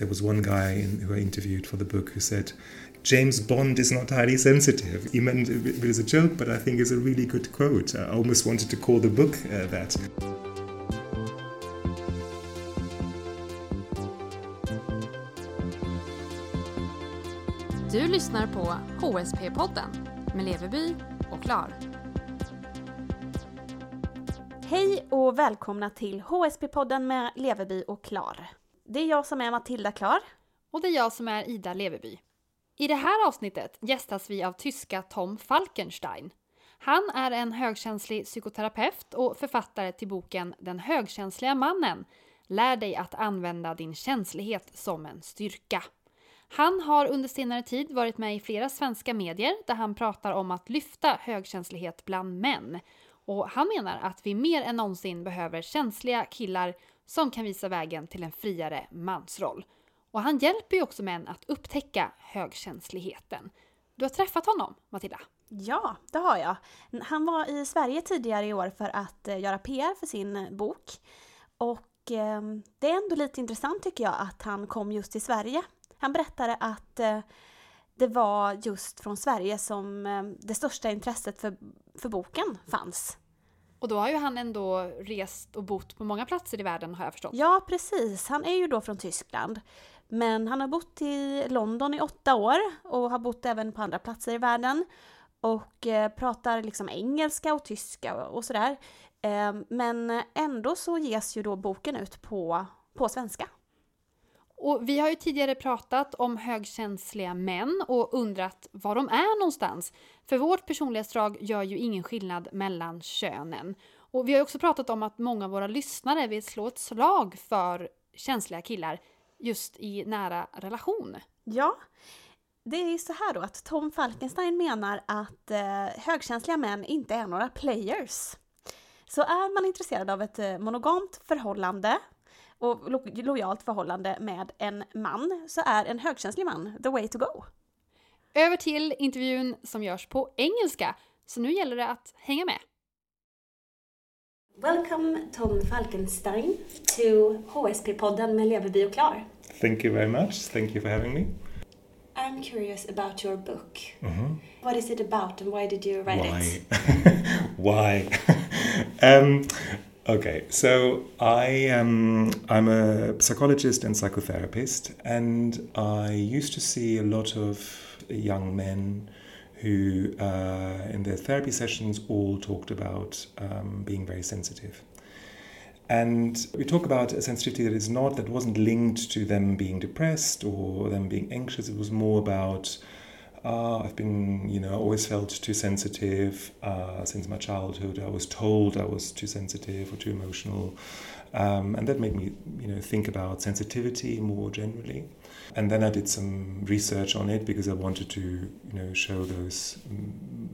There was one guy in, who I interviewed for the book who said, James Bond is not highly sensitive. He meant it was a joke, but I think it's a really good quote. I almost wanted to call the book uh, that. Du lyssnar på HSP-podden med Leveby och Klar. Hej och välkomna till HSP-podden med Leveby och Klar. Det är jag som är Matilda Klar. Och det är jag som är Ida Leveby. I det här avsnittet gästas vi av tyska Tom Falkenstein. Han är en högkänslig psykoterapeut och författare till boken Den högkänsliga mannen. Lär dig att använda din känslighet som en styrka. Han har under senare tid varit med i flera svenska medier där han pratar om att lyfta högkänslighet bland män. Och han menar att vi mer än någonsin behöver känsliga killar som kan visa vägen till en friare mansroll. Och han hjälper ju också män att upptäcka högkänsligheten. Du har träffat honom, Matilda? Ja, det har jag. Han var i Sverige tidigare i år för att eh, göra PR för sin eh, bok. Och eh, det är ändå lite intressant tycker jag att han kom just till Sverige. Han berättade att eh, det var just från Sverige som ehm, det största intresset för, för boken fanns. Och då har ju han ändå rest och bott på många platser i världen har jag förstått. Ja, precis. Han är ju då från Tyskland. Men han har bott i London i åtta år och har bott även på andra platser i världen. Och eh, pratar liksom engelska och tyska och sådär. Eh, men ändå så ges ju då boken ut på, på svenska. Och vi har ju tidigare pratat om högkänsliga män och undrat var de är någonstans. För vårt personlighetsdrag gör ju ingen skillnad mellan könen. Och vi har också pratat om att många av våra lyssnare vill slå ett slag för känsliga killar just i nära relation. Ja, det är ju så här då att Tom Falkenstein menar att eh, högkänsliga män inte är några players. Så är man intresserad av ett eh, monogamt förhållande och lo lojalt förhållande med en man så är en högkänslig man the way to go. Över till intervjun som görs på engelska, så nu gäller det att hänga med. Welcome Tom Falkenstein to HSP-podden med Leveby och Klar. Thank you very much. Thank you for having me. I'm curious about your book. Mm -hmm. What is it about and why did you write why? it? why? um, okay, so I um, I'm a psychologist and psychotherapist, and I used to see a lot of young men who, uh, in their therapy sessions, all talked about um, being very sensitive. And we talk about a sensitivity that is not, that wasn't linked to them being depressed or them being anxious. It was more about, uh, I've been, you know, always felt too sensitive uh, since my childhood. I was told I was too sensitive or too emotional. Um, and that made me, you know, think about sensitivity more generally. And then I did some research on it because I wanted to, you know, show those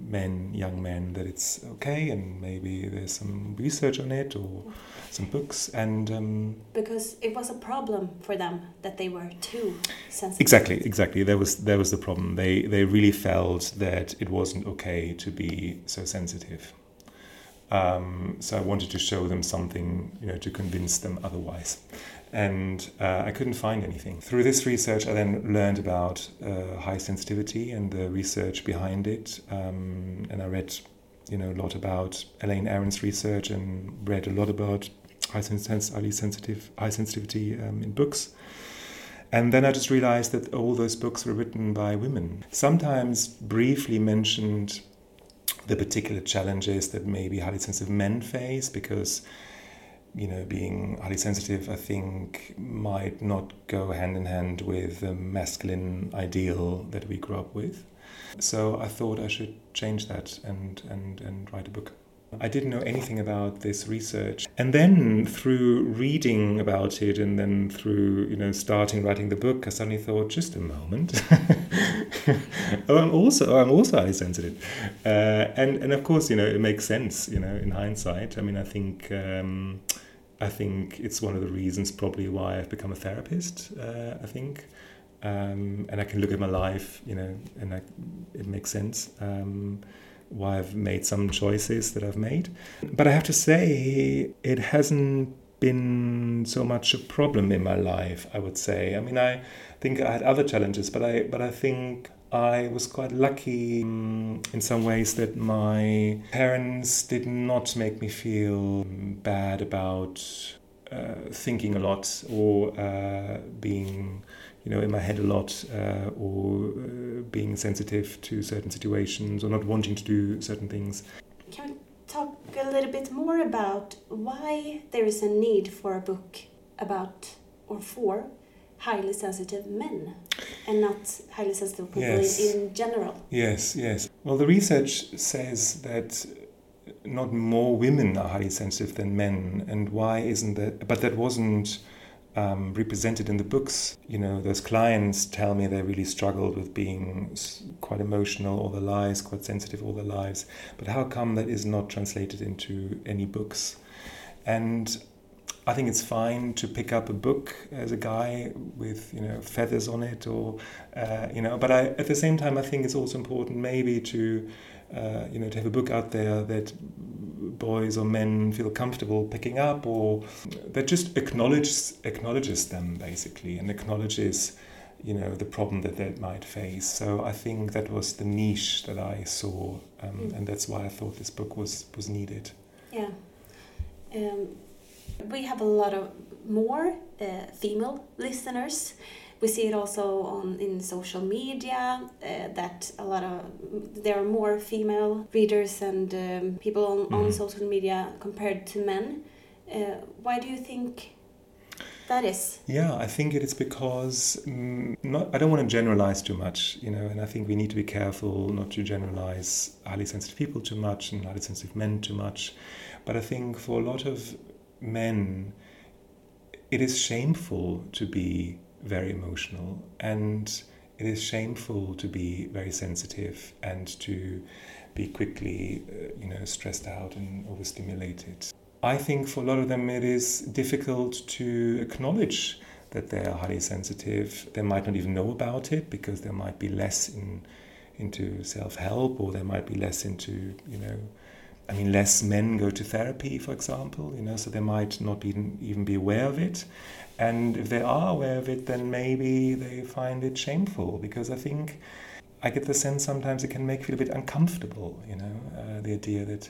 men, young men, that it's okay, and maybe there's some research on it or some books. And um, because it was a problem for them that they were too sensitive. Exactly, exactly. There was there was the problem. They they really felt that it wasn't okay to be so sensitive. Um, so I wanted to show them something, you know, to convince them otherwise and uh, I couldn't find anything. Through this research, I then learned about uh, high sensitivity and the research behind it, um, and I read, you know, a lot about Elaine Aron's research and read a lot about high, highly sensitive, high sensitivity um, in books. And then I just realized that all those books were written by women. Sometimes briefly mentioned the particular challenges that maybe highly sensitive men face because you know, being highly sensitive, I think, might not go hand in hand with the masculine ideal that we grew up with. So I thought I should change that and, and, and write a book. I didn't know anything about this research. And then through reading about it and then through, you know, starting writing the book, I suddenly thought, just a moment. oh, I'm also oh, I'm also highly sensitive. Uh, and and of course, you know, it makes sense, you know, in hindsight. I mean, I think um, I think it's one of the reasons probably why I've become a therapist. Uh, I think, um, and I can look at my life, you know, and I, it makes sense um, why I've made some choices that I've made. But I have to say, it hasn't been so much a problem in my life. I would say. I mean, I think I had other challenges, but I but I think I was quite lucky um, in some ways that my parents did not make me feel bad about uh, thinking a lot or uh, being you know in my head a lot uh, or uh, being sensitive to certain situations or not wanting to do certain things. Can we talk a little bit more about why there is a need for a book about or for highly sensitive men and not highly sensitive people yes. in, in general yes yes well the research says that not more women are highly sensitive than men and why isn't that but that wasn't um, represented in the books. You know, those clients tell me they really struggled with being quite emotional all their lives, quite sensitive all their lives. But how come that is not translated into any books? And I think it's fine to pick up a book as a guy with you know feathers on it, or uh, you know. But I, at the same time, I think it's also important maybe to uh, you know to have a book out there that boys or men feel comfortable picking up or that just acknowledges acknowledges them basically and acknowledges you know the problem that they might face so i think that was the niche that i saw um, mm. and that's why i thought this book was was needed yeah um, we have a lot of more uh, female listeners we see it also on in social media uh, that a lot of there are more female readers and um, people on, mm. on mm-hmm. social media compared to men. Uh, why do you think that is? Yeah, I think it is because um, not, I don't want to generalize too much, you know, and I think we need to be careful not to generalize highly sensitive people too much and highly sensitive men too much. But I think for a lot of men, it is shameful to be very emotional and it is shameful to be very sensitive and to be quickly uh, you know stressed out and overstimulated. I think for a lot of them it is difficult to acknowledge that they are highly sensitive. They might not even know about it because they might be less in into self-help or they might be less into you know I mean, less men go to therapy, for example, you know, so they might not even, even be aware of it. And if they are aware of it, then maybe they find it shameful because I think I get the sense sometimes it can make you feel a bit uncomfortable, you know, uh, the idea that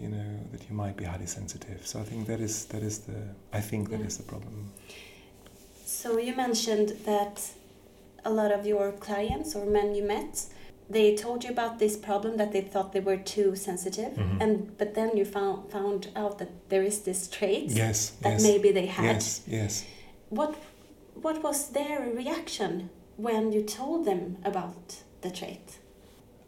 you know that you might be highly sensitive. So I think that is that is the I think that yeah. is the problem. So you mentioned that a lot of your clients or men you met they told you about this problem that they thought they were too sensitive mm-hmm. and but then you found found out that there is this trait yes that yes, maybe they had. Yes yes. What what was their reaction when you told them about the trait?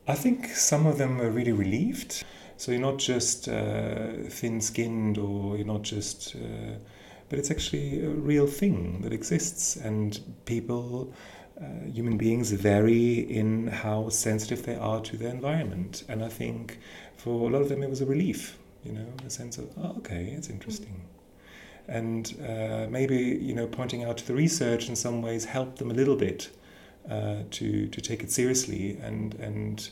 I think some of them were really relieved. So you're not just uh, thin-skinned or you're not just uh, but it's actually a real thing that exists and people uh, human beings vary in how sensitive they are to their environment. And I think for a lot of them it was a relief, you know, a sense of, oh, okay, it's interesting. And uh, maybe, you know, pointing out to the research in some ways helped them a little bit uh, to, to take it seriously and, and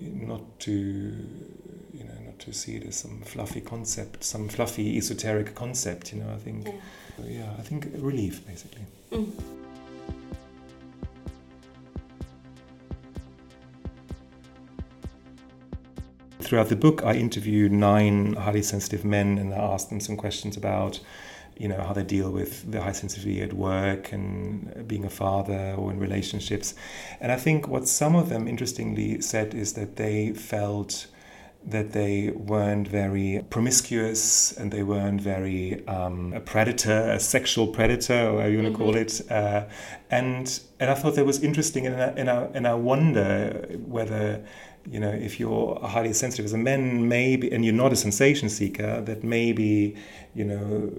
not to, you know, not to see it as some fluffy concept, some fluffy esoteric concept, you know, I think, yeah, yeah I think relief basically. Mm. Throughout the book, I interview nine highly sensitive men and I ask them some questions about, you know, how they deal with the high sensitivity at work and being a father or in relationships. And I think what some of them interestingly said is that they felt that they weren't very promiscuous and they weren't very um, a predator, a sexual predator, or you want to mm-hmm. call it. Uh, and and I thought that was interesting, and I, and I, and I wonder whether you know, if you're highly sensitive as a man, maybe, and you're not a sensation seeker, that maybe, you know,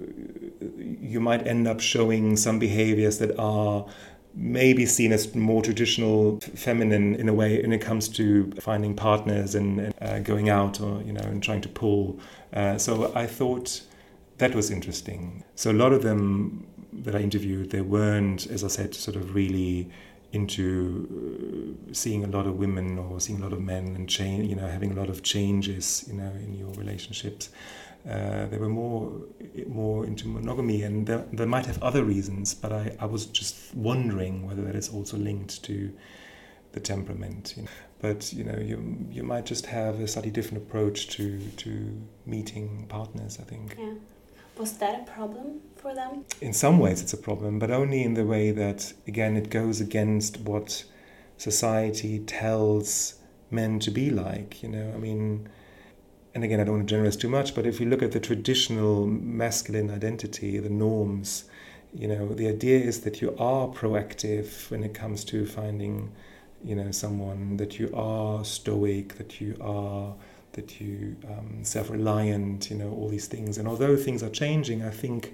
you might end up showing some behaviors that are maybe seen as more traditional feminine in a way when it comes to finding partners and, and uh, going out or, you know, and trying to pull. Uh, so I thought that was interesting. So a lot of them that I interviewed, they weren't, as I said, sort of really into uh, seeing a lot of women or seeing a lot of men and change, you know, having a lot of changes, you know, in your relationships. Uh, they were more more into monogamy, and they, they might have other reasons. But I, I was just wondering whether that is also linked to the temperament. You know. But you know, you you might just have a slightly different approach to to meeting partners. I think. Yeah. Was that a problem for them? In some ways, it's a problem, but only in the way that again it goes against what society tells men to be like. You know, I mean and again, I don't want to generalize too much, but if you look at the traditional masculine identity, the norms, you know, the idea is that you are proactive when it comes to finding, you know, someone, that you are stoic, that you are, that you um, self-reliant, you know, all these things. And although things are changing, I think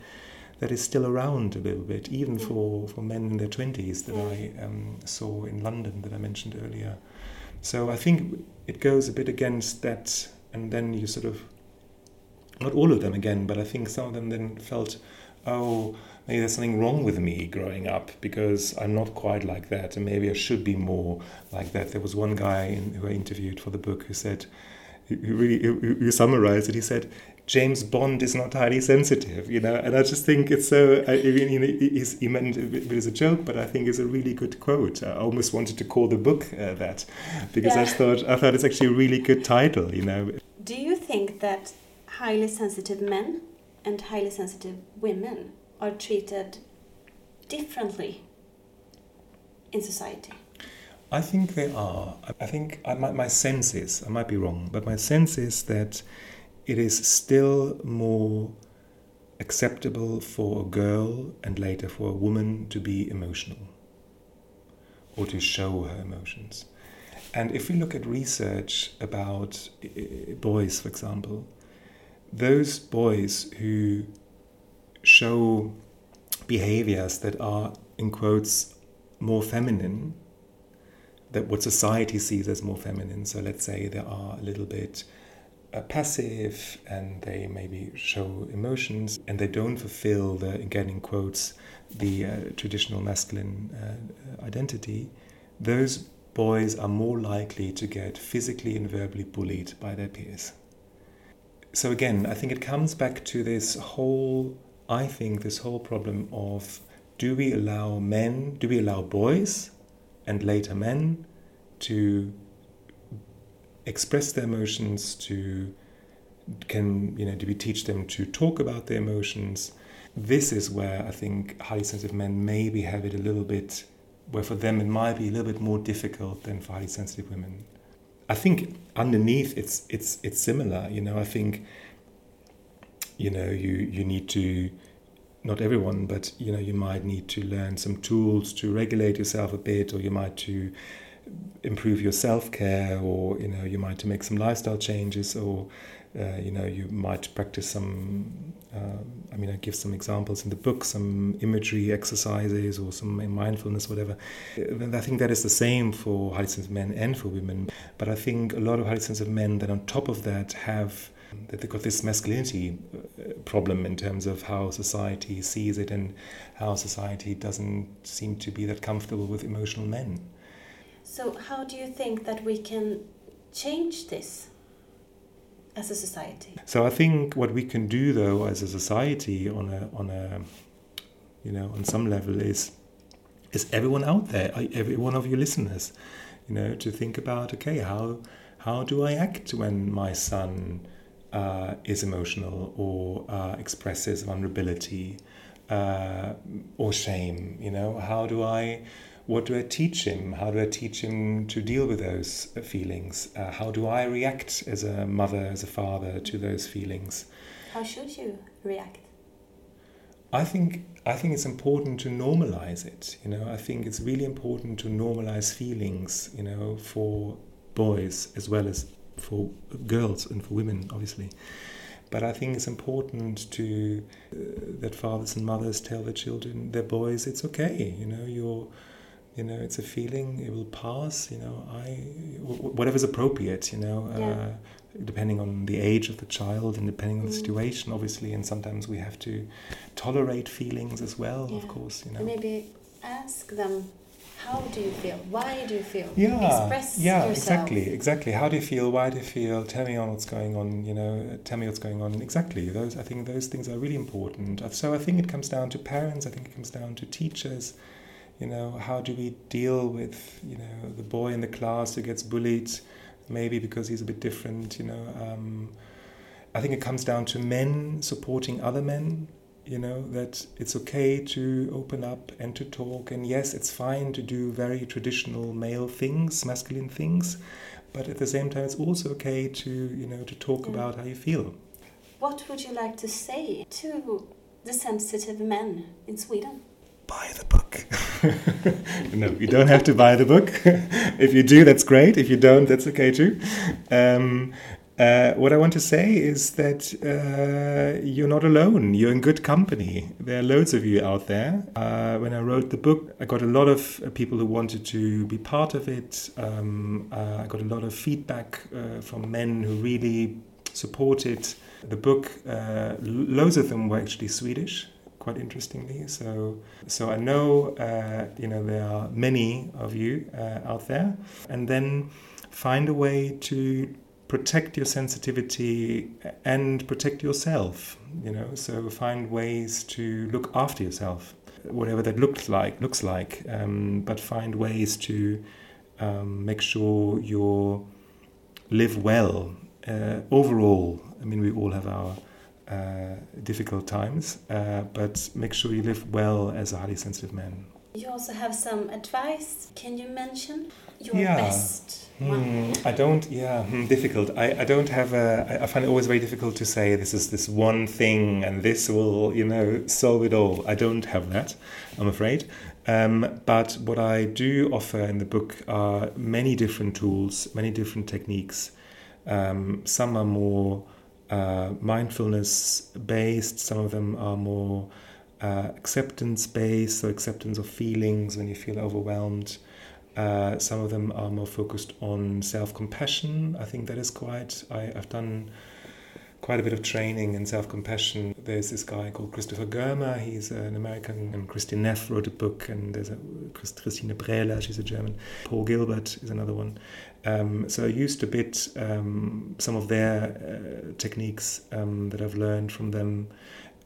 that is still around a little bit, even yeah. for, for men in their 20s that. I um, saw in London that I mentioned earlier. So I think it goes a bit against that and then you sort of not all of them again, but I think some of them then felt, oh, maybe there's something wrong with me growing up because I'm not quite like that, and maybe I should be more like that. There was one guy in, who I interviewed for the book who said, who really who summarized it. He said, James Bond is not highly sensitive, you know, and I just think it's so. I mean, you know, he meant it as a joke, but I think it's a really good quote. I almost wanted to call the book uh, that because yeah. I thought I thought it's actually a really good title, you know. Do you think that highly sensitive men and highly sensitive women are treated differently in society? I think they are. I think I, my, my sense is, I might be wrong, but my sense is that it is still more acceptable for a girl and later for a woman to be emotional or to show her emotions. And if we look at research about boys, for example, those boys who show behaviors that are, in quotes, more feminine, that what society sees as more feminine. So let's say they are a little bit uh, passive and they maybe show emotions and they don't fulfill the, again in quotes, the uh, traditional masculine uh, identity. Those boys are more likely to get physically and verbally bullied by their peers. So, again, I think it comes back to this whole, I think, this whole problem of do we allow men, do we allow boys and later men to express their emotions, to can, you know, do we teach them to talk about their emotions? This is where I think highly sensitive men maybe have it a little bit where for them it might be a little bit more difficult than for highly sensitive women. I think underneath it's it's it's similar. You know, I think you know you you need to not everyone, but you know you might need to learn some tools to regulate yourself a bit, or you might to improve your self care, or you know you might to make some lifestyle changes, or uh, you know you might practice some uh, I mean, I give some examples in the book, some imagery exercises or some mindfulness, whatever. I think that is the same for sensitive men and for women. But I think a lot of sensitive men that on top of that have they've got this masculinity uh, problem in terms of how society sees it and how society doesn't seem to be that comfortable with emotional men. So, how do you think that we can change this? as a society. So I think what we can do though as a society on a on a you know on some level is is everyone out there, every one of your listeners, you know, to think about okay how how do I act when my son uh, is emotional or uh, expresses vulnerability uh, or shame? You know, how do I what do I teach him? How do I teach him to deal with those feelings? Uh, how do I react as a mother, as a father to those feelings? How should you react? I think I think it's important to normalize it. You know, I think it's really important to normalize feelings. You know, for boys as well as for girls and for women, obviously. But I think it's important to uh, that fathers and mothers tell their children, their boys, it's okay. You know, you're you know it's a feeling it will pass you know i whatever's appropriate you know yeah. uh, depending on the age of the child and depending on mm. the situation obviously and sometimes we have to tolerate feelings as well yeah. of course you know maybe ask them how do you feel? Why do you feel? yeah Express yeah yourself. exactly exactly how do you feel why do you feel tell me on what's going on you know tell me what's going on exactly those i think those things are really important so i think it comes down to parents i think it comes down to teachers you know how do we deal with you know the boy in the class who gets bullied maybe because he's a bit different you know um, i think it comes down to men supporting other men you know that it's okay to open up and to talk. And yes it's fine to do very traditional male things masculine things. But at the same time it's also okay to you know to talk Yeah. about how you feel. What would you like to say to the sensitive men in Sweden? buy the book. No you don't have to buy the book. If you do that's great. If you don't that's okay too. Um, uh, what I want to say is that uh, you're not alone. You're in good company. There are loads of you out there. Uh, when I wrote the book, I got a lot of uh, people who wanted to be part of it. Um, uh, I got a lot of feedback from men who really supported the book. Loads of them were actually Swedish quite interestingly. So, so I know uh, you know there are many of you uh, out there, and then find a way to protect your sensitivity and protect yourself. You know, so find ways to look after yourself, whatever that looks like. Looks like, um, but find ways to um, make sure you live well uh, overall. I mean, we all have our uh, difficult times, uh, but make sure you live well as a highly sensitive man. You also have some advice. Can you mention your Yeah. best? Hmm, I don't. Yeah, hmm, difficult. I, I don't have a. I find it always very difficult to say this is this one thing and this will you know solve it all. I don't have that. I'm afraid. Um, but what I do offer in the book are many different tools, many different techniques. Um, some are more uh, mindfulness based. Some of them are more uh, acceptance based, so acceptance of feelings when you feel overwhelmed. Uh, some of them are more focused on self compassion. I think that is quite. I, I've done quite a bit of training in self compassion. There's this guy called Christopher Germer. He's an American, and Christine Neff wrote a book, and there's a Christ- Christine Brähler. She's a German. Paul Gilbert is another one. Um, so I used a bit um, some of their uh, techniques um, that I've learned from them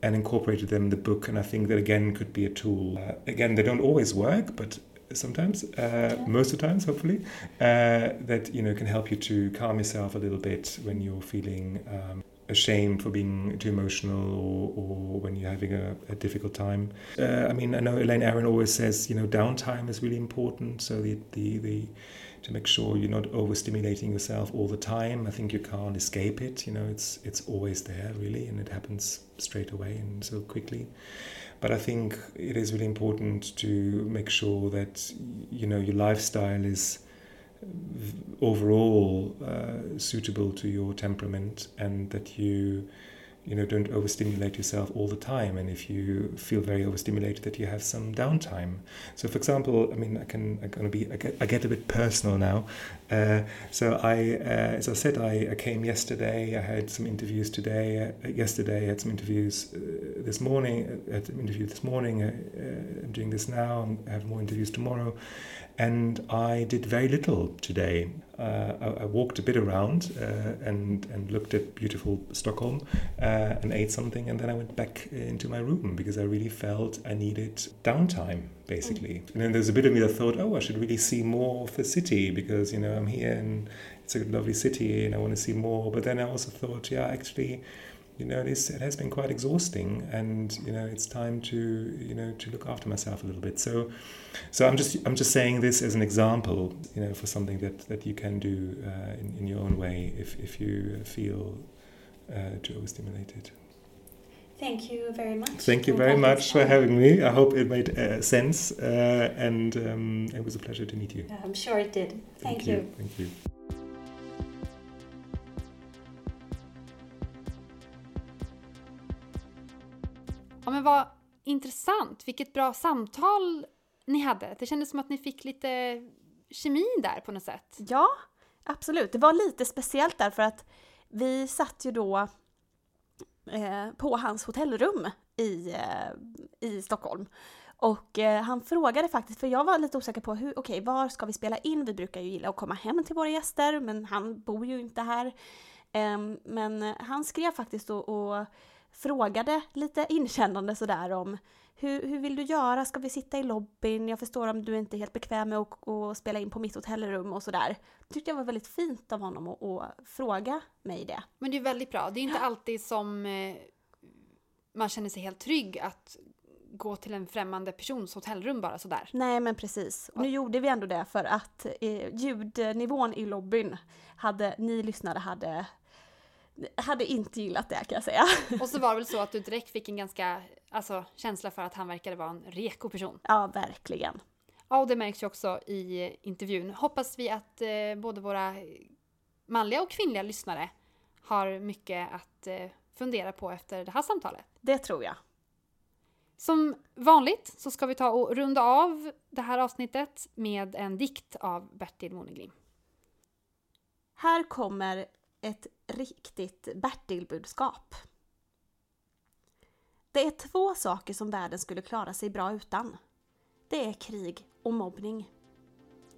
and incorporated them in the book. And I think that again could be a tool. Uh, again, they don't always work, but sometimes, uh, most of the times, hopefully, uh, that you know can help you to calm yourself a little bit when you're feeling um, ashamed for being too emotional or, or when you're having a, a difficult time. Uh, I mean, I know Elaine Aron always says you know downtime is really important. So the the, the to make sure you're not overstimulating yourself all the time. I think you can't escape it. You know, it's it's always there really, and it happens straight away and so quickly. But I think it is really important to make sure that you know your lifestyle is overall uh, suitable to your temperament and that you you know don't overstimulate yourself all the time and if you feel very overstimulated that you have some downtime. So for example i mean i can i'm going to be I get, I get a bit personal now. Uh, so i uh, as i said I, I came yesterday i had some interviews today uh, yesterday i had some interviews uh, this morning I had an interview this morning uh, uh, i'm doing this now i have more interviews tomorrow and I did very little today. Uh, I, I walked a bit around uh, and and looked at beautiful Stockholm uh, and ate something, and then I went back into my room because I really felt I needed downtime, basically. And then there's a bit of me that thought, oh, I should really see more of the city because you know I'm here and it's a lovely city and I want to see more. But then I also thought, yeah, actually you know, this it has been quite exhausting, and you know, it's time to you know to look after myself a little bit. So, so I'm just I'm just saying this as an example, you know, for something that that you can do uh, in, in your own way if if you feel uh, too overstimulated. Thank you very much. Thank you very much for having me. I hope it made uh, sense, uh, and um, it was a pleasure to meet you. I'm sure it did. Thank, you. Thank you. Men vad intressant, vilket bra samtal ni hade. Det kändes som att ni fick lite kemi där på något sätt. Ja, absolut. Det var lite speciellt därför att vi satt ju då eh, på hans hotellrum i, eh, i Stockholm. Och eh, han frågade faktiskt, för jag var lite osäker på hur, okej, okay, var ska vi spela in? Vi brukar ju gilla att komma hem till våra gäster, men han bor ju inte här. Ehm, men han skrev faktiskt och, och frågade lite inkännande sådär om hur, hur vill du göra? Ska vi sitta i lobbyn? Jag förstår om du inte är helt bekväm med att, att spela in på mitt hotellrum och sådär. Tyckte jag var väldigt fint av honom att, att fråga mig det. Men det är väldigt bra. Det är inte alltid som eh, man känner sig helt trygg att gå till en främmande persons hotellrum bara sådär. Nej men precis. Nu gjorde vi ändå det för att eh, ljudnivån i lobbyn hade, ni lyssnare hade hade inte gillat det kan jag säga. Och så var det väl så att du direkt fick en ganska alltså, känsla för att han verkade vara en reko person. Ja, verkligen. Ja, och det märks ju också i intervjun. Hoppas vi att eh, både våra manliga och kvinnliga lyssnare har mycket att eh, fundera på efter det här samtalet. Det tror jag. Som vanligt så ska vi ta och runda av det här avsnittet med en dikt av Bertil Moneglim. Här kommer ett riktigt Bertil-budskap. Det är två saker som världen skulle klara sig bra utan. Det är krig och mobbning.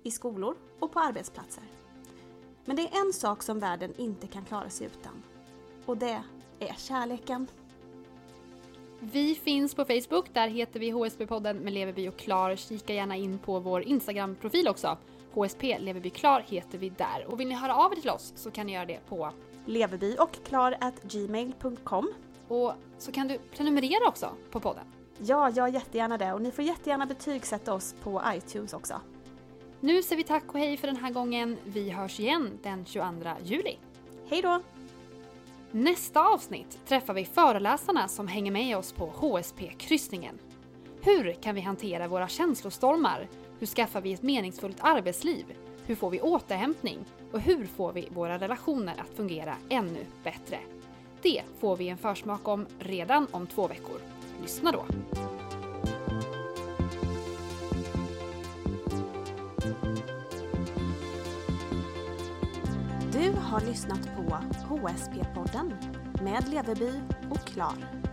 I skolor och på arbetsplatser. Men det är en sak som världen inte kan klara sig utan. Och det är kärleken. Vi finns på Facebook, där heter vi HSB-podden med Leverby och Klar. Kika gärna in på vår Instagram-profil också. HSP Leverby Klar heter vi där. Och vill ni höra av er till oss så kan ni göra det på leverby och klar gmail.com. Och så kan du prenumerera också på podden. Ja, jag jättegärna det och ni får jättegärna betygsätta oss på iTunes också. Nu säger vi tack och hej för den här gången. Vi hörs igen den 22 juli. Hej då! Nästa avsnitt träffar vi föreläsarna som hänger med oss på HSP-kryssningen. Hur kan vi hantera våra känslostormar? Hur skaffar vi ett meningsfullt arbetsliv? Hur får vi återhämtning? Och hur får vi våra relationer att fungera ännu bättre? Det får vi en försmak om redan om två veckor. Lyssna då! Du har lyssnat på HSP-podden med Leveby och Klar.